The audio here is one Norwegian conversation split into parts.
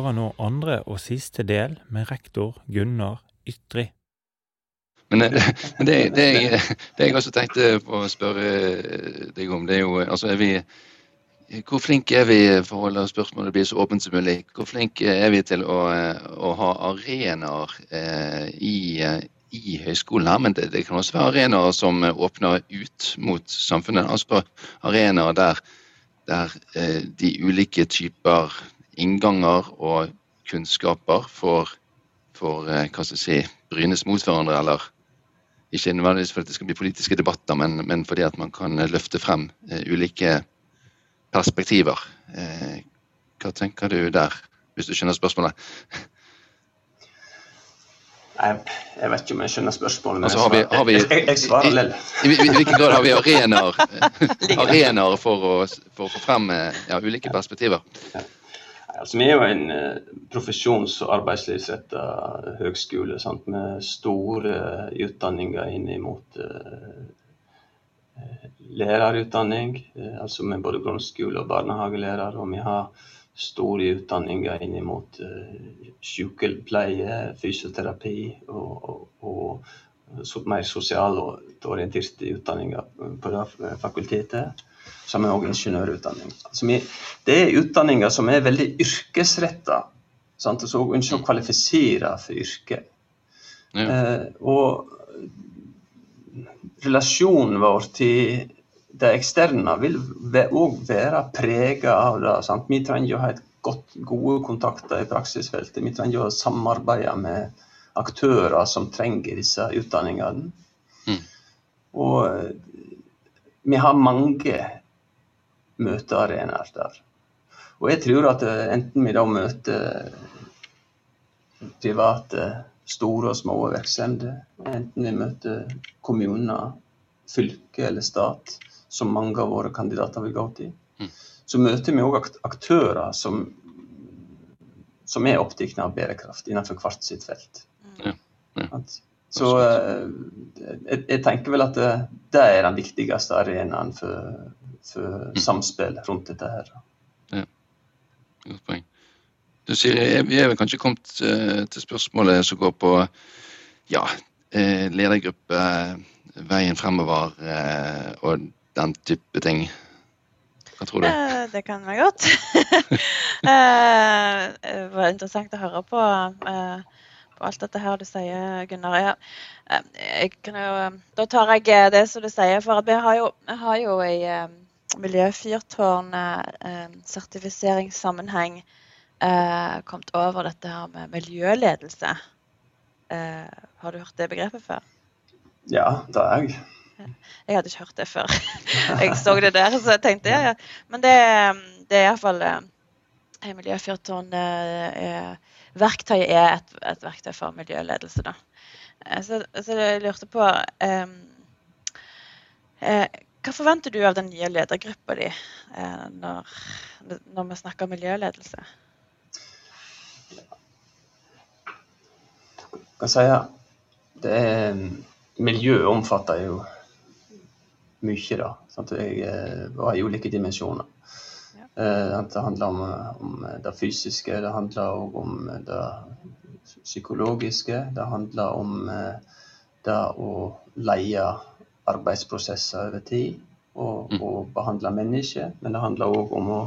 Hører nå andre og siste del med rektor Gunnar Ytri. Men, det, det, det, jeg, det, jeg, også tenkte på å spørre deg om, det er jo altså er vi, Hvor flinke er vi for å la spørsmålet bli så åpent som mulig? Hvor flinke er vi til å, å ha arenaer eh, i, i høyskolen her? Men det, det, kan også være arenaer som åpner ut mot samfunnet. Altså arenaer der, der eh, de ulike typer innganger og kunnskaper får, får eh, hva skal jeg si, brynes mot hverandre, eller ikke nødvendigvis fordi det skal bli politiske debatter, men, men fordi at man kan løfte frem uh, ulike perspektiver. Hva tenker du der, hvis du skjønner spørsmålet? Jeg, jeg vet ikke om jeg skjønner spørsmålet, men altså, har vi, har vi, jeg, svarer I, I, hvilken grad har vi arenaer, arenaer for, å, for å få frem ja, ulike perspektiver? Ja. Altså, vi er jo en uh, profesjons- og arbeidslivsretta høgskole sant? med store uh, utdanninger inn mot uh, lærerutdanning, altså med både grunnskole- og barnehagelærer. Og vi har store utdanninger inn mot sykepleie, fysioterapi og, og, og mer sosialt orienterte utdanninger på det fakultetet som er også ingeniørutdanning. Altså, det er utdanninger som er veldig yrkesretta. Og så ønsker å kvalifisere for yrket. Ja. Eh, og relasjonen vår til det eksterne vil òg være prega av det. Sant? Vi trenger å ha godt, gode kontakter i praksisfeltet. Vi trenger å samarbeide med aktører som trenger disse utdanningene. Mm. Og vi har mange møtearenaer der. Og jeg tror at eh, enten vi da møter private, store og små virksomheter, enten vi møter kommuner, fylke eller stat, som mange av våre kandidater vil gå til, mm. så møter vi òg aktører som, som er opptatt av bærekraft innenfor hvert sitt felt. Ja. Ja. Så eh, jeg, jeg, tenker vel at det, det er den viktigste arenaen for, for mm. samspill rundt dette her. Ja, godt poeng. Du sier, Vi er vel kanskje kommet uh, til spørsmålet som går på ja, uh, ledergruppe, veien fremover uh, og den type ting. Hva tror du? det kan være godt. det var interessant å høre på, på alt dette her du sier, Gunnar. Jeg, jeg jo, da tar jeg det som du sier, for vi har jo, har jo ei miljøfyrtårn-sertifiseringssammenheng eh, kommet over dette her med miljøledelse. Eh, har du hørt det begrepet før? Ja, det har jeg. Jeg hadde ikke hørt det før. jeg så det der, så jeg tenkte ja, ja. Men det, det er iallfall eh, Miljøfyrtårn eh, Verktøyet er et, et, verktøy for miljøledelse, da. Eh, så, så jeg lurte på eh, hva forventer du av den nye ledergruppa di eh, når, når, vi snakker miljøledelse? Jeg kan si det er, Miljøet omfatter jo mye, da. Sant? Jeg, og i ulike dimensjoner. Ja. Eh, det handler om, om, det fysiske, det handler òg om det psykologiske. Det handler om eh, det å leie arbeidsprosesser over tid og, mm. og behandle mennesker. Men det handler òg om å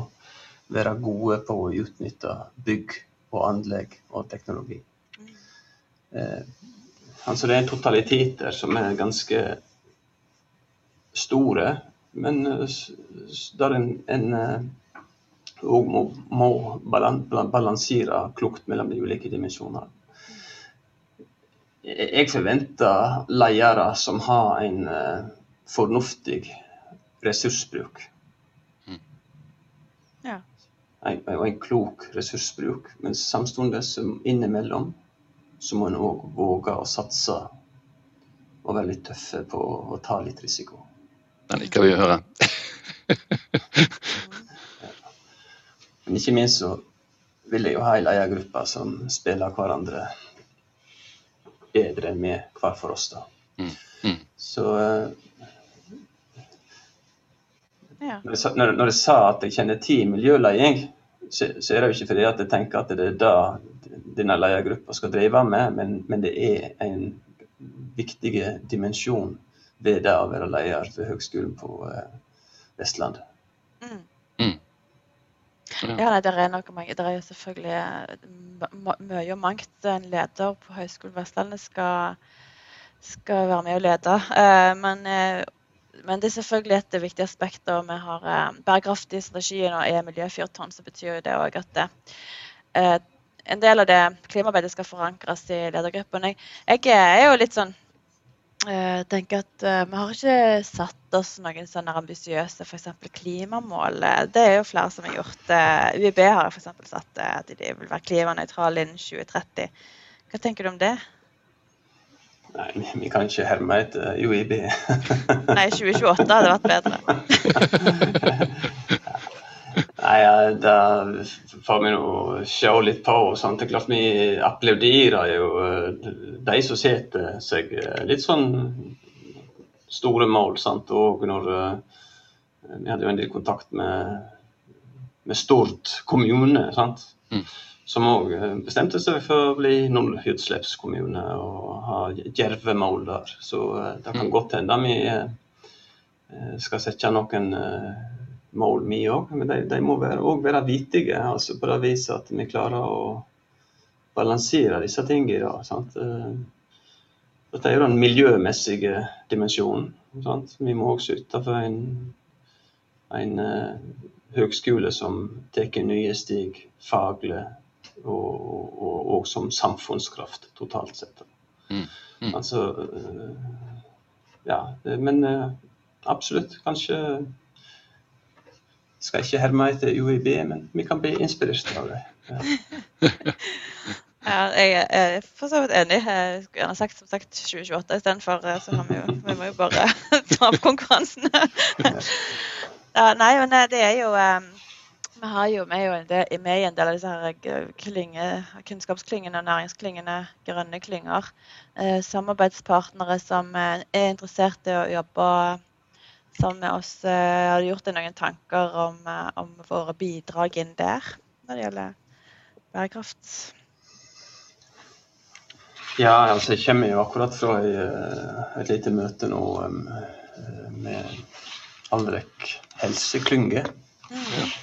være gode på å utnytte bygg og anlegg og teknologi. Mm. Eh, altså det er totaliteter som er ganske store, men eh, der en, en òg eh, må, må balansere klokt mellom de ulike dimensjonene jeg forventer ledere som har en uh, fornuftig ressursbruk. Mm. Ja. en, en klok ressursbruk. Men samtidig innimellom så må en òg våge å satse og være litt tøffe på å ta litt risiko. Det liker vi å høre. Men ikke minst så vil jeg jo ha ei ledergruppe som spiller hverandre bedre enn vi hver for oss. da. Mm. Mm. Så uh, ja. når, jeg, når, når, jeg, sa at jeg kjenner ti miljøleding, så, så, er det jo ikke fordi at jeg tenker at det er det denne ledergruppa skal drive med, men, men, det er en viktig dimensjon ved det å være leder ved Høgskolen på uh, Vestlandet. Mm. Ja, nei, det er nok mange. Det er jo selvfølgelig eh, mye og mangt en leder på Høgskolen Vestlandet skal, skal være med og lede. Uh, men uh, men det er selvfølgelig et viktig aspekt. og Vi har eh, bærekraftig strategi og er miljøfyrtårn, så betyr jo det òg at det, eh, en del av det klimaarbeidet skal forankres i ledergruppen. Jeg, jeg er jo litt sånn jeg eh, tenker at uh, Vi har ikke satt oss noen sånne ambisiøse klimamål. Det er jo flere som har gjort. det. UiB har f.eks. satt at de vil være klimanøytrale innen 2030. Hva tenker du om det? Nei, vi kan ikke herme etter UiB. Nei, 2028 hadde vært bedre. Nei, da får vi nå se litt på. Sant? Det er klart Vi applauderer jo eh, de som setter seg eh, litt sånn store mål. Sant? Og når eh, Vi hadde jo en del kontakt med, med Stord kommune. sant? Mm som òg bestemte seg for å bli nullutslippskommune og ha djerve mål der. Så det kan mm. godt hende vi skal sette noen mål, vi òg. Men de, de må òg være, være vitige, altså på det viset at vi klarer å balansere disse tingene. Sant? Dette er jo den miljømessige dimensjonen. Sant? Vi må også utenfor en, en, uh, høgskole som tar nye stig faglig og, og, og som samfunnskraft totalt sett. Mm. Mm. Altså uh, Ja, men uh, absolutt. Kanskje skal ikke herme etter UiB, men vi kan bli inspirert av det. Ja. ja, jeg er for så vidt enig. Jeg skulle gjerne sagt som sagt 2028 istedenfor, eh, så har vi jo Vi må jo bare ta opp konkurransen. ja, nei, men det er jo um, vi, har jo, vi er jo del, med i en del av disse her eh, klynge, kunnskapsklyngene, næringsklyngene, grønne klynger. Uh, samarbeidspartnere som eh, er interessert i å jobbe sammen vi også Eh, har gjort deg noen tanker om, eh, om, våre bidrag inn der når det gjelder bærekraft? Ja, altså jeg kommer jo akkurat fra et lite møte nå med Alrek helseklynge. Mm.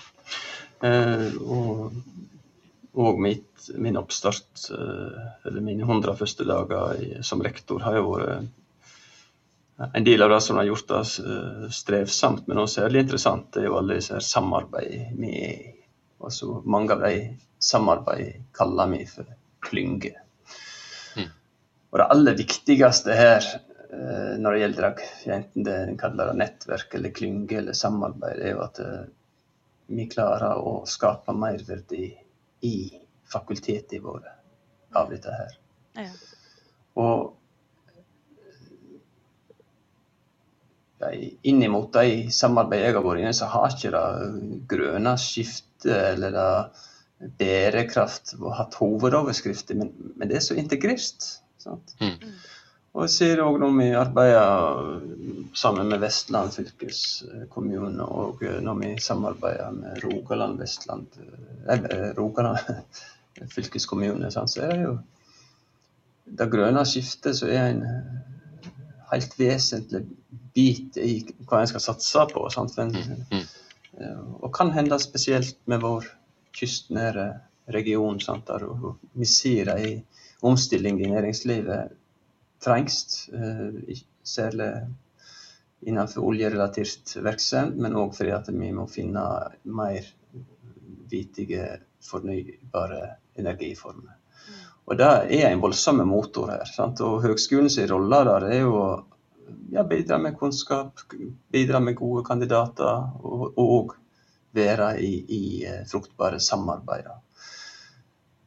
Eh, og, og mitt, min oppstart, eh, eller mine hundre første dager som rektor, har jo vært en del av det som har gjort det eh, strevsomt, men også særlig interessant, er jo alle disse samarbeid vi er i. Altså, mange av de samarbeid kaller vi for klynge. Mm. Og det aller viktigste her når det gjelder enten det en kaller det nettverk eller klynge eller samarbeid, er jo at vi klarer å skape merverdi i fakultetene våre av dette her. Ja. Og innimot de samarbeidene jeg har vært inne, så har ikke det grønne skiftet eller det bærekraft hatt hovedoverskrifter, men, men, det er så integrert. Mm. Og jeg ser òg når vi arbeider sammen med Vestland fylkeskommune, og når vi samarbeider med Rogaland Vestland eller Rogaland fylkeskommune, så er det jo det grønne skiftet som er en helt vesentlig bit i hva en skal satse på. En, mm, mm. eh, og kan hende spesielt med vår kystnære region, sant, der vi ser en omstilling i næringslivet trengs, eh, særlig innenfor oljerelatert virksomhet, men òg fordi at vi må finne mer vitige, fornybare energiformer. Og Det er en voldsom motor her. Sant? Og Høgskolens rolle der er jo å ja, bidra med kunnskap, bidra med gode kandidater, og, og være i, i fruktbare samarbeider.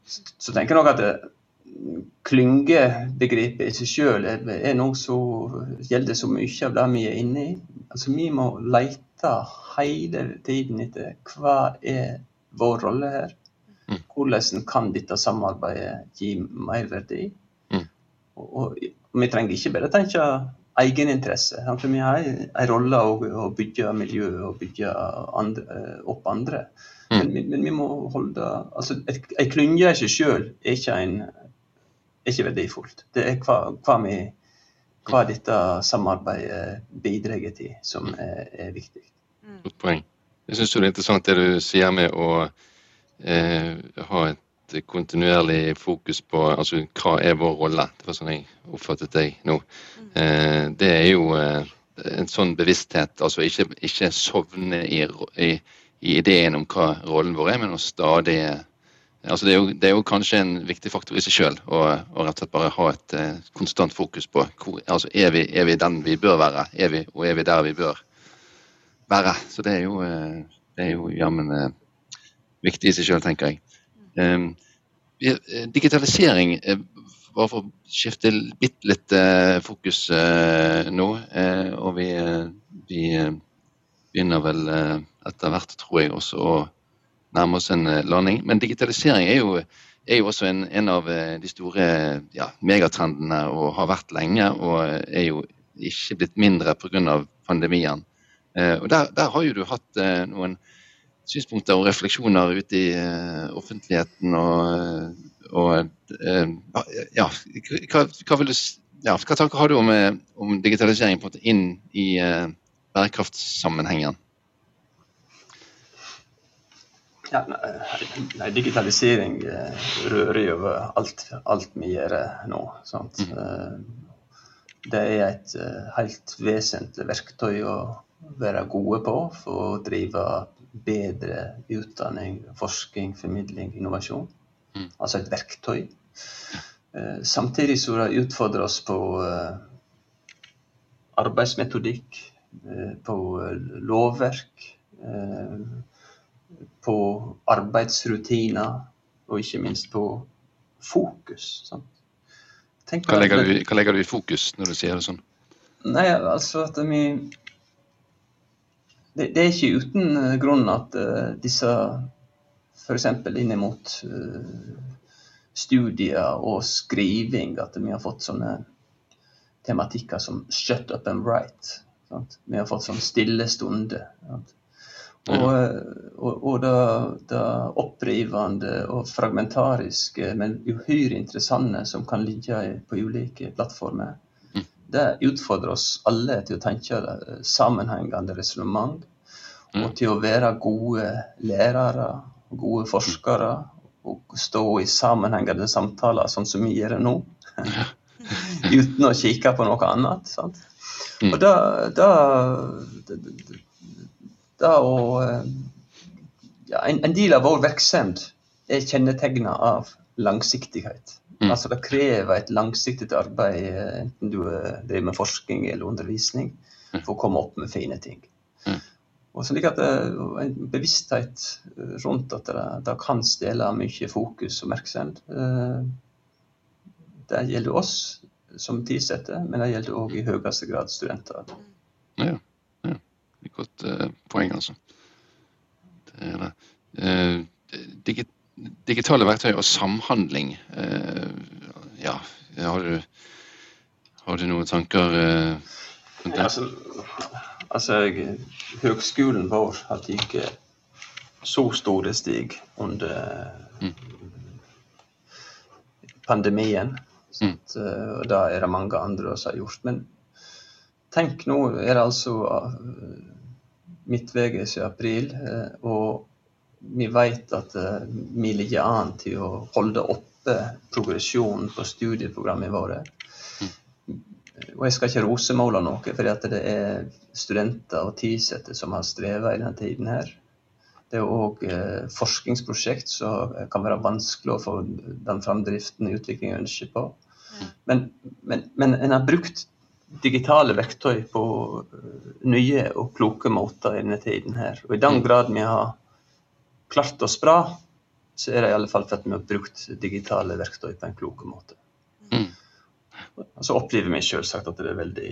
Så, så tenker jeg nok at det, klyngebegrepet i seg sjøl er, er noe som gjelder så mye av det vi er inne i. Altså, vi må lete hele tiden etter hva er vår rolle her. Mm. Hvordan kan dette samarbeidet gi merverdi? Mm. Og, og, og, vi trenger ikke bare tenke egeninteresse. For vi har en rolle å bygge miljø og bygge andre, opp andre. Mm. Men, men, vi må holde altså, Ei klynge i seg sjøl er ikke en er ikke verdifullt. Det er hva, hva, vi, hva dette samarbeidet bidrar til, som er, er viktig. Mm. Godt poeng. Jeg syns det er interessant det du sier med å eh, ha et kontinuerlig fokus på altså, hva er vår rolle. Det var sånn jeg oppfattet deg nå. Mm. Eh, det er jo eh, en sånn bevissthet, altså ikke, ikke sovne i, i, i, ideen om hva rollen vår er, men å stadig Altså det, er jo, det, er jo, kanskje en viktig faktor i seg sjøl å rett og slett bare ha et eh, konstant fokus på hvor, altså er, vi, er vi den vi bør være, er vi, og er vi der vi bør være. Så det er jo, eh, det er jo jammen eh, viktig i seg sjøl, tenker jeg. Um, digitalisering, eh, bare for å skifte bitte litt eh, fokus eh, nå, og vi, vi begynner vel etter hvert, tror jeg, også å nærme oss en eh, landing. Men digitalisering er jo, er jo også en, en, av eh, de store ja, megatrendene og har vært lenge. Og er jo ikke blitt mindre pga. pandemien. Eh, og der, der, har jo du hatt noen synspunkter og refleksjoner ute i offentligheten. Og, og ja, hva, hva, du, ja, hva tanker har du om, om digitalisering på en måte inn i bærekraftsammenhengen? Ja, nei, digitalisering eh, rører jo alt, alt, vi gjør nå. Sant? Mm. Eh, det er et eh, helt vesentlig verktøy å være gode på for å drive bedre utdanning, forskning, formidling, innovasjon. Mm. Altså et verktøy. Samtidig så det utfordrer oss på arbeidsmetodikk, på lovverk på arbeidsrutiner, og ikke minst på fokus. Hva legger, du, hva legger, du, i fokus når du sier det sånn? Nei, altså at vi det, det, er ikke uten eh, grunn at uh, disse f.eks. inn mot uh, studier og skriving, at vi har fått sånne tematikker som 'shut up and write'. Sant? Vi har fått sånn stille stunder. Sant? Og, og, og det, det, opprivende og fragmentariske, men uhyre interessante som kan ligge på ulike plattformer. Det utfordrer oss alle til å tenke sammenhengende resonnement. Mm. Og til å være gode lærere, gode forskere, og stå i sammenhengende samtaler, sånn som vi gjør det nå. Uten å kikke på noe annet. Sant? Mm. Og da, da eh, ja, en, en, del av vår virksomhet er kjennetegna av langsiktighet. Mm. Altså Det krever et langsiktig arbeid, eh, enten du eh, driver med forskning eller undervisning, mm. for å komme opp med fine ting. Mm. Og slik at En bevissthet rundt at det, det kan stjele mye fokus og oppmerksomhet. Det gjelder oss som ansatte, men det gjelder òg i høyeste grad studenter. Ja godt uh, poeng, altså. Det er det. Uh, digi digitale verktøy og samhandling. Uh, ja, har du, har du noen tanker rundt det? Altså, altså jeg, høgskolen vår har tatt så store steg under mm. pandemien. Mm. og da er det mange andre som har gjort. Men tenk nå er det altså midtveis i april. Eh, og vi vet at eh, vi ligger an til å holde oppe progresjonen på studieprogrammene våre. Og jeg skal ikke rosemåle noe, for det er studenter og ansatte som har strevet i denne tiden her. Det er òg eh, forskningsprosjekt som kan være vanskelig å få den framdriften i utviklingen ønsker på. Men, men, men en har brukt digitale verktøy på nye og kloke måter i denne tiden her. Og i den mm. grad vi har klart oss bra, så er det i alle fall for at vi har brukt digitale verktøy på en klok måte. Mm. Så opplever vi selvsagt at det er veldig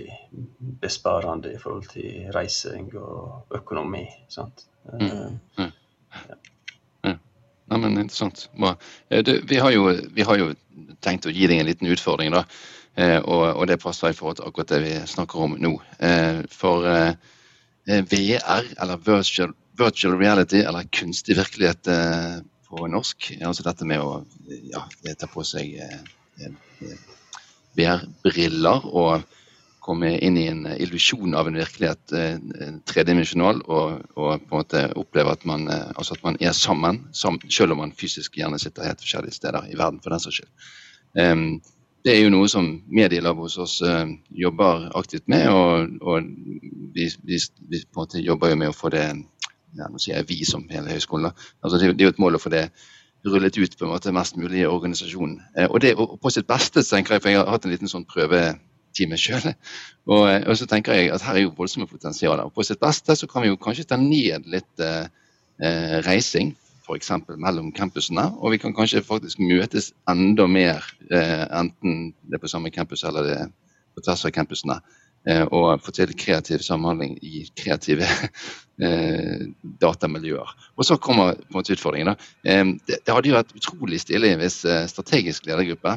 besparende i forhold til reising og økonomi. sant? Mm. Ja. ja. Nei, men Interessant. Du, vi, har jo, vi, har jo, tenkt å gi deg en liten utfordring, da. Eh, og, og, det passer i forhold til akkurat det vi snakker om nå. Eh, for eh, VR, eller virtual, virtual, reality, eller kunstig virkelighet eh, på norsk, altså dette med å ja, ta på seg eh, VR-briller og komme inn i en illusjon av en virkelighet eh, tredimensjonal og, og, på en måte oppleve at man, eh, altså at man er sammen, selv om man fysisk gjerne sitter helt forskjellige steder i verden, for den saks skyld. Um, det er jo noe som Medielab hos oss jobber aktivt med, og, og vi, vi, vi, på en måte jobber jo med å få det ja, Nå sier jeg vi som hele høyskolen. Altså, det, er jo et mål å få det rullet ut på en måte mest mulig i organisasjonen. Eh, og det og på sitt beste, tenker jeg, for jeg har hatt en liten sånn prøvetime sjøl. Og, eh, og, så tenker jeg at her er jo voldsomme potensialer. Og på sitt beste så kan vi jo kanskje ta ned litt eh, eh reising, f.eks. mellom campusene. Og vi kan kanskje faktisk møtes enda mer, eh, enten det er på samme campus eller det er på tvers av campusene. Eh, og få til kreativ samhandling i kreative eh, datamiljøer. Og så kommer på en måte utfordringen. Eh, det, det, hadde jo vært utrolig stilig hvis strategisk ledergruppe,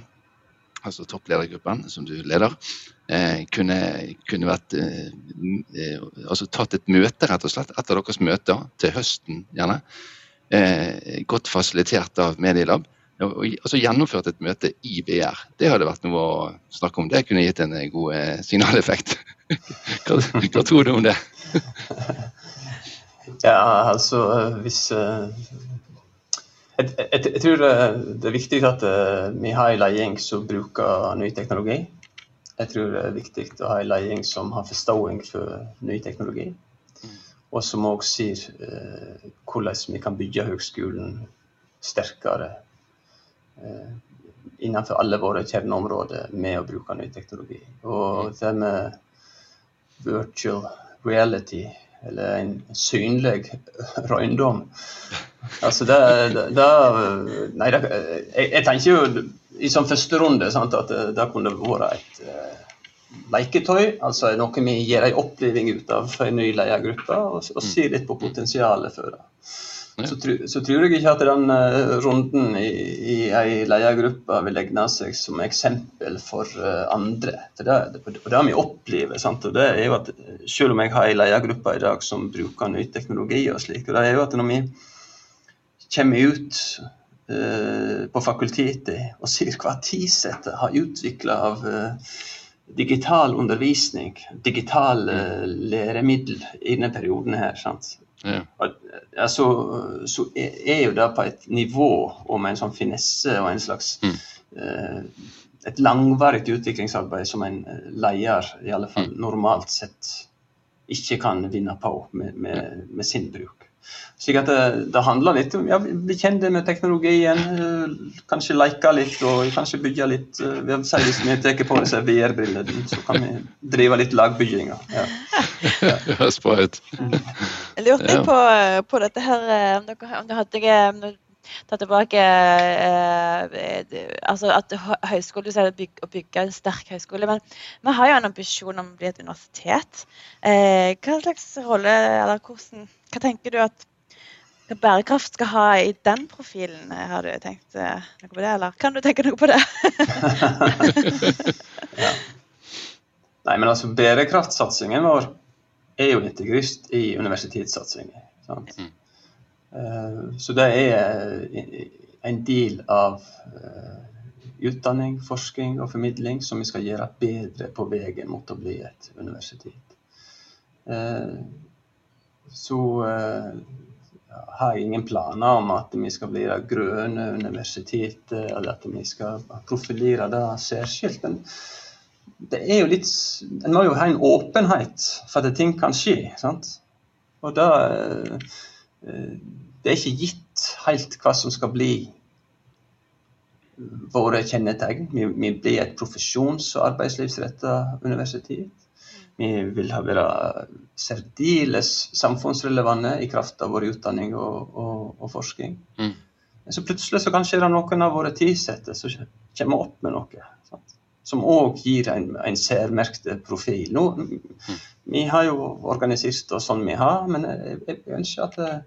altså toppledergruppen som du leder, kunne, kunne vært altså tatt et møte, rett og slett, etter deres møter til høsten gjerne. godt fasilitert av Medielab altså gjennomført et møte i VR. Det hadde vært noe å snakke om. Det kunne gitt en god eh, signaleffekt. hva, hva, tror du om det? ja, altså hvis eh, jeg, jeg, jeg, tror det er viktig at vi har en leding som bruker ny teknologi. Jeg tror det er viktig å ha en leding som har forståing for ny teknologi. Og som òg sier eh, hvordan vi kan bygge høgskolen sterkere Eh, innenfor alle våre kjerneområder med å bruke ny teknologi. Og det med virtual reality, eller en synlig røyndom Altså det, det Nei, det, jeg, jeg, tenker jo i sånn første runde sant, at det, kunne vært et uh, leketøy. Altså noe vi gir en oppleving ut av for en ny ledergruppe, og, og ser litt på potensialet for det. Så, så, tror jeg ikke at den uh, runden i, i ei ledergruppe vil egne seg som eksempel for uh, andre. Det, det, og det vi opplever, sant? og det er jo at selv om jeg har ei ledergruppe i dag som bruker ny teknologi, og slik, og det er jo at når vi kommer ut uh, på fakultetet og ser hva TISET har utvikla av digital undervisning, digitale læremiddel i denne perioden her. Sant? Ja. Altså, så er jo det på et nivå og med en sånn finesse og en slags mm. eh, Et langvarig utviklingsarbeid som en eh, leder i alle fall mm. normalt sett ikke kan vinne på med, med, med sin bruk. Slik at det, det, handler litt om ja, bli kjent med teknologien, eh, kanskje leke litt og kanskje bygge litt Si Hvis vi tar på oss VR-brillene, så kan vi drive litt lagbygging. Ja. Ja. Høres bra ut. Jeg lurte på, på dette her om dere, om dere hadde tatt tilbake eh, altså at høyskole, bygge, å bygge en sterk høyskole. Men vi har jo en ambisjon om å bli et universitet. Eh, hva slags rolle, eller hvordan, hva tenker du at bærekraft skal ha i den profilen? Har du tenkt eh, noe på det, eller kan du tenke noe på det? ja. Nei, men altså bærekraftsatsingen vår er jo integrist i universitetssatsingen. Sant? Mm. Eh, så det er en del av eh, utdanning, forskning og formidling som vi skal gjøre bedre på veien mot å bli et universitet. Så har jeg ingen planer om at vi skal bli det grønne universitetet, eller at vi skal profilere det særskilt. Men det er jo litt En må jo ha en åpenhet for at ting kan skje. sant? Og da det er ikke gitt helt hva som skal bli våre kjennetegn. Vi, vi blir et profesjons- og arbeidslivsretta universitet. Vi vil ha være særdeles samfunnsrelevante i kraft av vår utdanning og, og, og forskning. Mm. Så plutselig så kanskje er det noen av våre tilsatte som kommer opp med noe. Sant? Som òg gir en, en særmerkt profil. Nå, Vi har jo organisert oss sånn vi har, men jeg, jeg ønsker at eh,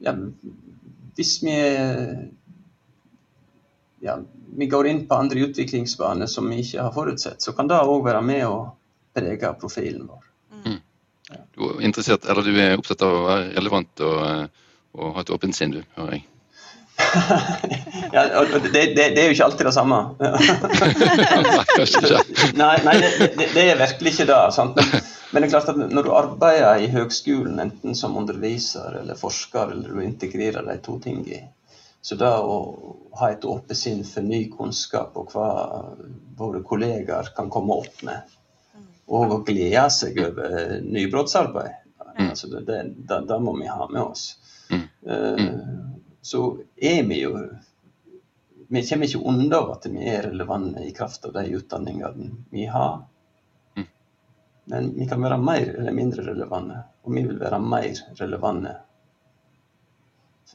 ja, hvis vi ja, vi går inn på andre utviklingsbaner som vi ikke har forutsett, så kan det òg være med å prege profilen vår. Du er, eller du er opptatt av å være relevant og, og ha et åpent sinn, du, hører jeg. ja, og det, det, det, er jo ikke alltid det samme. nei, nei, det, det, er virkelig ikke det. Sant? Men, det er klart at når du arbeider i høgskolen, enten som underviser eller forsker, eller du integrerer de to tingene, så det å ha et åpent sinn for ny kunnskap og hva våre kollegaer kan komme opp med, og å glede seg over nybrottsarbeid, Mm. altså det, det, det, det må vi ha med oss. Mm. Uh, så er vi jo Vi kommer ikke unna at vi er relevante i kraft av de utdanningene vi har. Men vi kan være mer eller mindre relevante, og vi vil være mer relevante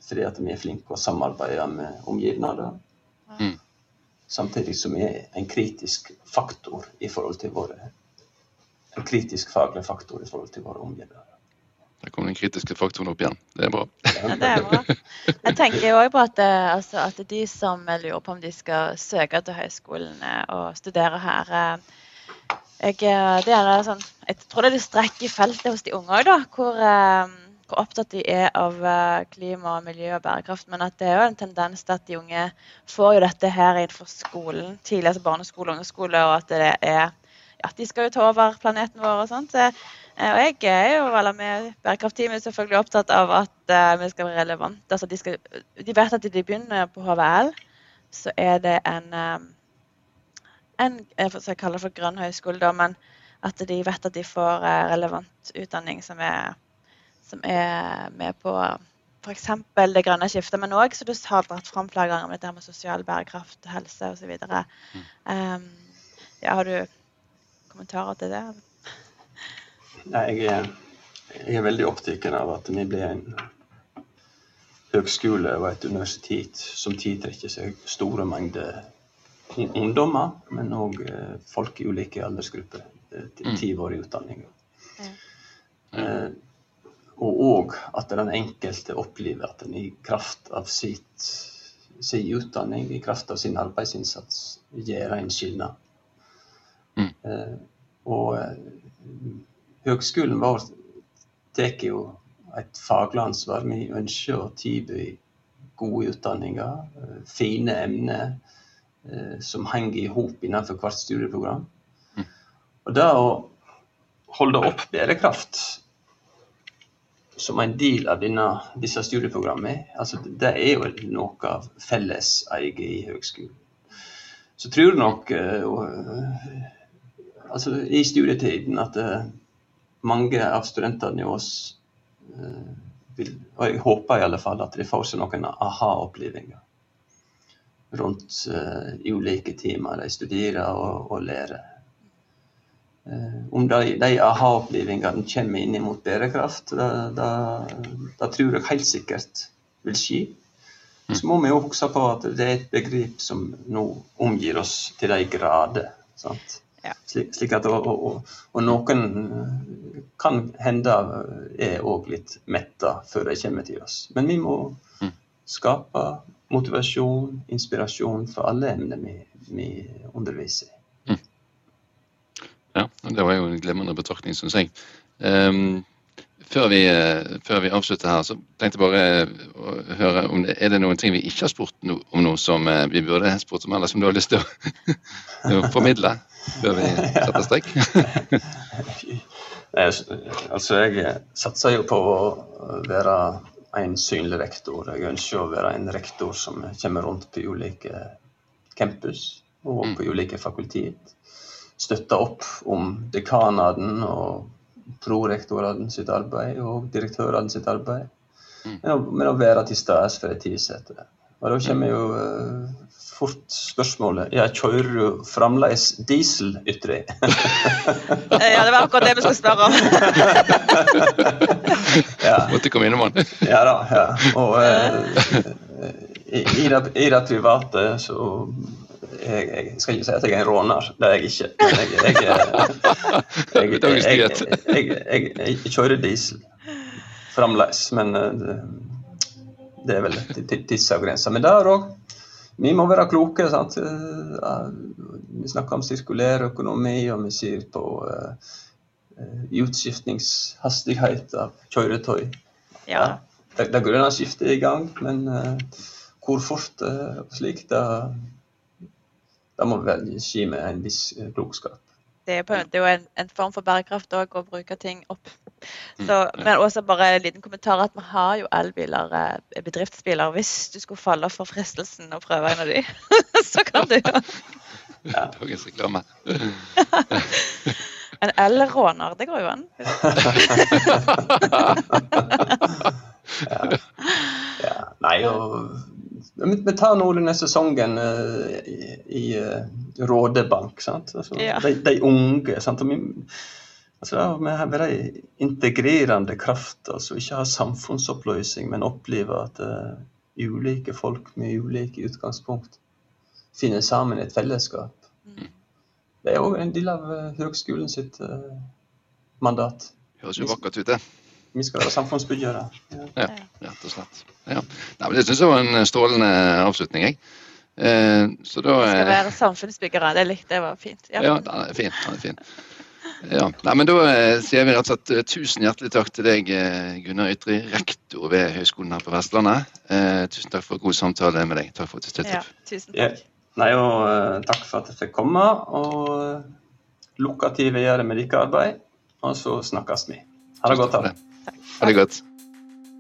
fordi at vi er flinke å samarbeide med omgivningene. Mm. Samtidig som vi er en kritisk faktor i forhold til våre en kritisk faglig faktor i forhold til våre omgivere. Der kom den kritiske faktoren opp igjen. Det er bra. Ja, det er bra. Jeg tenker òg på at, det altså, at de som lurer på om de skal søke til høyskolen eh, og studere her eh, jeg, det er sånn, jeg tror det er det strekk i feltet hos de unge òg. Hvor, hvor, opptatt de er av klima, miljø og bærekraft. Men at det er jo en tendens til at de unge får jo dette her innenfor skolen, tidlig, altså barneskole og ungdomsskole, og at det er at de skal jo ta over planeten vår og sånt. Og jeg er jo eller med bærekraftteamet selvfølgelig opptatt av at vi skal være relevante. Altså de, de, vet at de begynner på HVL, så er det en, en jeg kaller det for grønn høyskole, da, men at de vet at de får uh, relevant utdanning som er, som er med på f.eks. det grønne skiftet, men òg som du har dratt fram flere ganger med dette med sosial bærekraft, helse osv. Mm. Um, ja, har du kommentarer til det? Jeg er, jeg er veldig opptatt av at vi blir en høgskole og et universitet som tiltrekker seg store mengder ungdommer, men òg folk i ulike aldersgrupper til, våre utdanninger. Ja. Eh, og òg at den enkelte opplever at en i kraft av sitt, sin utdanning, i kraft av sin arbeidsinnsats, gjør en skilnad. Mm. Eh, og høgskolen vår tar jo et faglig ansvar. Vi ønsker å tilby gode utdanninger, fine emner som henger i hop innenfor hvert studieprogram. Mm. Og det å holde opp bærekraft som en del av denne, disse studieprogrammene, altså det er jo noe av felleseie i høgskolen. Så tror du nok altså i studietiden at mange av studentene i oss vil, og jeg håper i alle fall at de får seg noen aha-opplevelser rundt uh, ulike timer de studerer og, og lærer. Uh, om de, de aha-opplevelsene kommer inn mot bærekraft, da tror jeg helt sikkert vil skje. Så må vi jo huske på at det er et begrep som nå omgir oss til de grader. sant? Ja. Slik, slik, at, og, og, og, noen kan hende er òg litt metta før de kommer til oss. Men vi må Mm. skape motivasjon, inspirasjon for alle emner vi, vi underviser i. Ja, det var jo en glimrende betraktning, syns jeg. Um, før, vi, før vi avslutter her, så tenkte jeg bare å høre om det er det noen ting vi ikke har spurt no, om nå, som eh, vi burde ha spurt om, eller som du har lyst til å, å formidle før vi setter strek? altså, jeg satser jo på å være en synlig rektor. Jeg ønsker å være en rektor som kommer rundt på ulike campus og på ulike fakultet. Støtter opp om dekanene og prorektorene sitt arbeid og direktørene sitt arbeid. Men å, men å være til stede for de ansatte. Og da kommer jo uh, fort spørsmålet ja, kjører du fremdeles diesel, Ytri? ja, det var akkurat det vi skulle spørre om. ja. Måtte komme innom den. ja da. ja. Og uh, i, i, det, i, det, private så jeg, jeg, skal ikke si at jeg er en råner, det er jeg ikke. Men jeg, jeg, jeg kjører diesel fremdeles. Men uh, det er vel tidsavgrensa. Men der òg vi må være kloke. sant? Vi snakker om sirkulær økonomi, og vi ser på uh, utskiftningshastighet av kjøretøy. Ja. Det, det grønne skiftet er i gang, men hvor fort uh, slik, da, da må vi vel skje med en viss klokskap. Det er, på, det jo en, en form for bærekraft òg, å bruke ting opp. Så, men også bare en liten kommentar at vi har jo elbiler, eh, bedriftsbiler. Hvis du skulle falle for fristelsen å prøve en av de, så kan du jo Dagens reklame. en elråner, det går jo an. ja. ja. Nei, og vi tar nå denne sesongen uh, i, i uh, Rådebank. sant? Altså, ja. de, de, unge. sant? Og vi, Altså, har vært ei integrerende kraft, altså ikke ha samfunnsoppløsning, men oppleve at uh, ulike folk med ulike utgangspunkt finner sammen i et fellesskap. Mm. Det er òg en del av uh, høgskolen sitt uh, mandat. Høres jo vakkert ut, det. Vi skal være samfunnsbyggere. Ja. ja, rett og slett. Ja. Nei, men det syns jeg var en strålende avslutning. jeg. Eh, så da, Vi skal være samfunnsbyggere, det likte jeg var fint. Ja, ja den er fin. Den er fin. Ja, Nei, men Da eh, sier vi rett og slett eh, tusen hjertelig takk til deg, eh, Gunnar Ytri, rektor ved Høgskolen her på Vestlandet. Eh, tusen takk for god samtale med deg. Takk for at du støtter. opp. Ja, tusen takk. Ja. Nei, og uh, Takk for at jeg fikk komme. og Lykke til videre med like arbeid. Og så snakkes vi. Ha det godt. Ha det godt.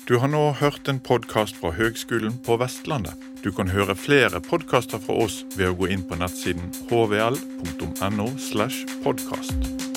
Du har nå hørt en podkast fra Høgskolen på Vestlandet. Du kan høre flere podkaster fra oss ved å gå inn på nettsiden hvl.no. slash podkast.